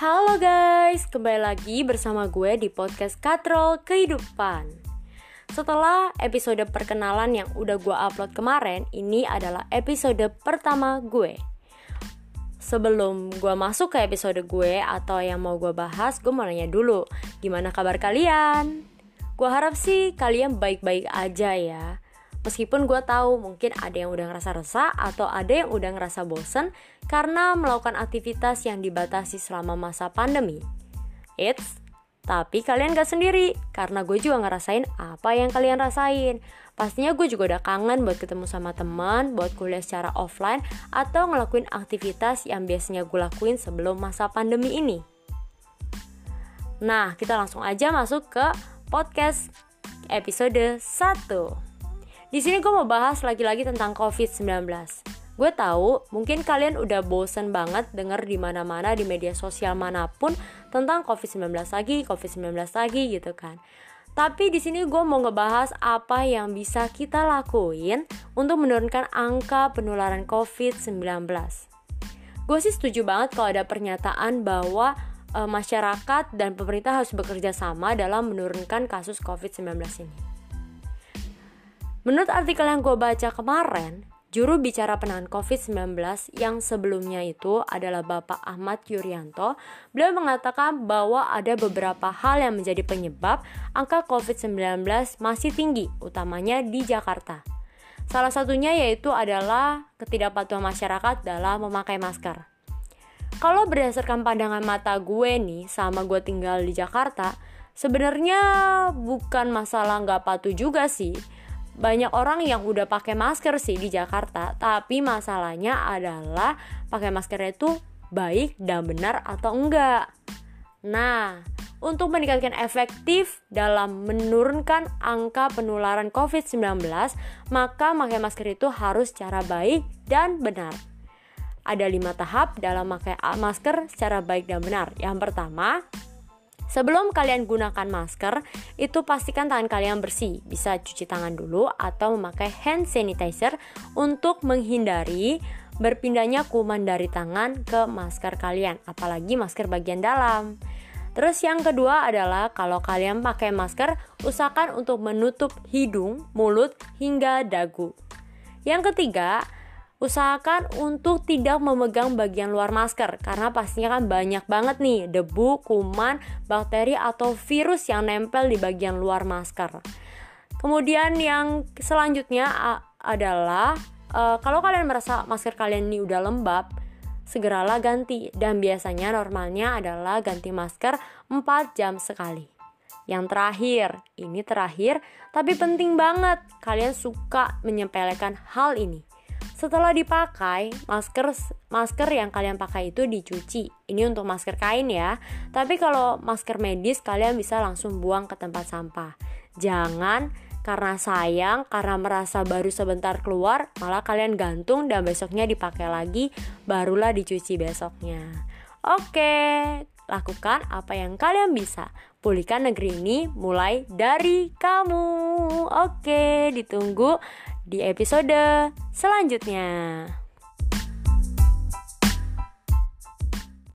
Halo guys, kembali lagi bersama gue di podcast Katrol Kehidupan. Setelah episode perkenalan yang udah gue upload kemarin, ini adalah episode pertama gue. Sebelum gue masuk ke episode gue atau yang mau gue bahas, gue mau nanya dulu, gimana kabar kalian? Gue harap sih kalian baik-baik aja ya. Meskipun gue tahu mungkin ada yang udah ngerasa resah atau ada yang udah ngerasa bosen karena melakukan aktivitas yang dibatasi selama masa pandemi. It's tapi kalian gak sendiri, karena gue juga ngerasain apa yang kalian rasain. Pastinya gue juga udah kangen buat ketemu sama teman, buat kuliah secara offline, atau ngelakuin aktivitas yang biasanya gue lakuin sebelum masa pandemi ini. Nah, kita langsung aja masuk ke podcast episode 1. Di sini gue mau bahas lagi-lagi tentang COVID-19. Gue tahu mungkin kalian udah bosen banget denger di mana-mana di media sosial mana pun tentang COVID-19 lagi, COVID-19 lagi gitu kan. Tapi di sini gue mau ngebahas apa yang bisa kita lakuin untuk menurunkan angka penularan COVID-19. Gue sih setuju banget kalau ada pernyataan bahwa e, masyarakat dan pemerintah harus bekerja sama dalam menurunkan kasus COVID-19 ini. Menurut artikel yang gue baca kemarin, juru bicara penanganan COVID-19 yang sebelumnya itu adalah Bapak Ahmad Yuryanto, beliau mengatakan bahwa ada beberapa hal yang menjadi penyebab angka COVID-19 masih tinggi, utamanya di Jakarta. Salah satunya yaitu adalah ketidakpatuhan masyarakat dalam memakai masker. Kalau berdasarkan pandangan mata gue nih, sama gue tinggal di Jakarta, sebenarnya bukan masalah nggak patuh juga sih, banyak orang yang udah pakai masker sih di Jakarta, tapi masalahnya adalah pakai maskernya itu baik dan benar atau enggak. Nah, untuk meningkatkan efektif dalam menurunkan angka penularan COVID-19, maka pakai masker itu harus secara baik dan benar. Ada lima tahap dalam memakai masker secara baik dan benar. Yang pertama, Sebelum kalian gunakan masker, itu pastikan tangan kalian bersih. Bisa cuci tangan dulu atau memakai hand sanitizer untuk menghindari berpindahnya kuman dari tangan ke masker kalian, apalagi masker bagian dalam. Terus yang kedua adalah kalau kalian pakai masker, usahakan untuk menutup hidung, mulut, hingga dagu. Yang ketiga, usahakan untuk tidak memegang bagian luar masker karena pastinya kan banyak banget nih debu, kuman, bakteri atau virus yang nempel di bagian luar masker. Kemudian yang selanjutnya adalah uh, kalau kalian merasa masker kalian ini udah lembab, segeralah ganti dan biasanya normalnya adalah ganti masker 4 jam sekali. Yang terakhir, ini terakhir tapi penting banget kalian suka menyepelekan hal ini setelah dipakai, masker masker yang kalian pakai itu dicuci. Ini untuk masker kain ya. Tapi kalau masker medis kalian bisa langsung buang ke tempat sampah. Jangan karena sayang, karena merasa baru sebentar keluar, malah kalian gantung dan besoknya dipakai lagi, barulah dicuci besoknya. Oke, lakukan apa yang kalian bisa. Pulihkan negeri ini mulai dari kamu. Oke, ditunggu di episode selanjutnya.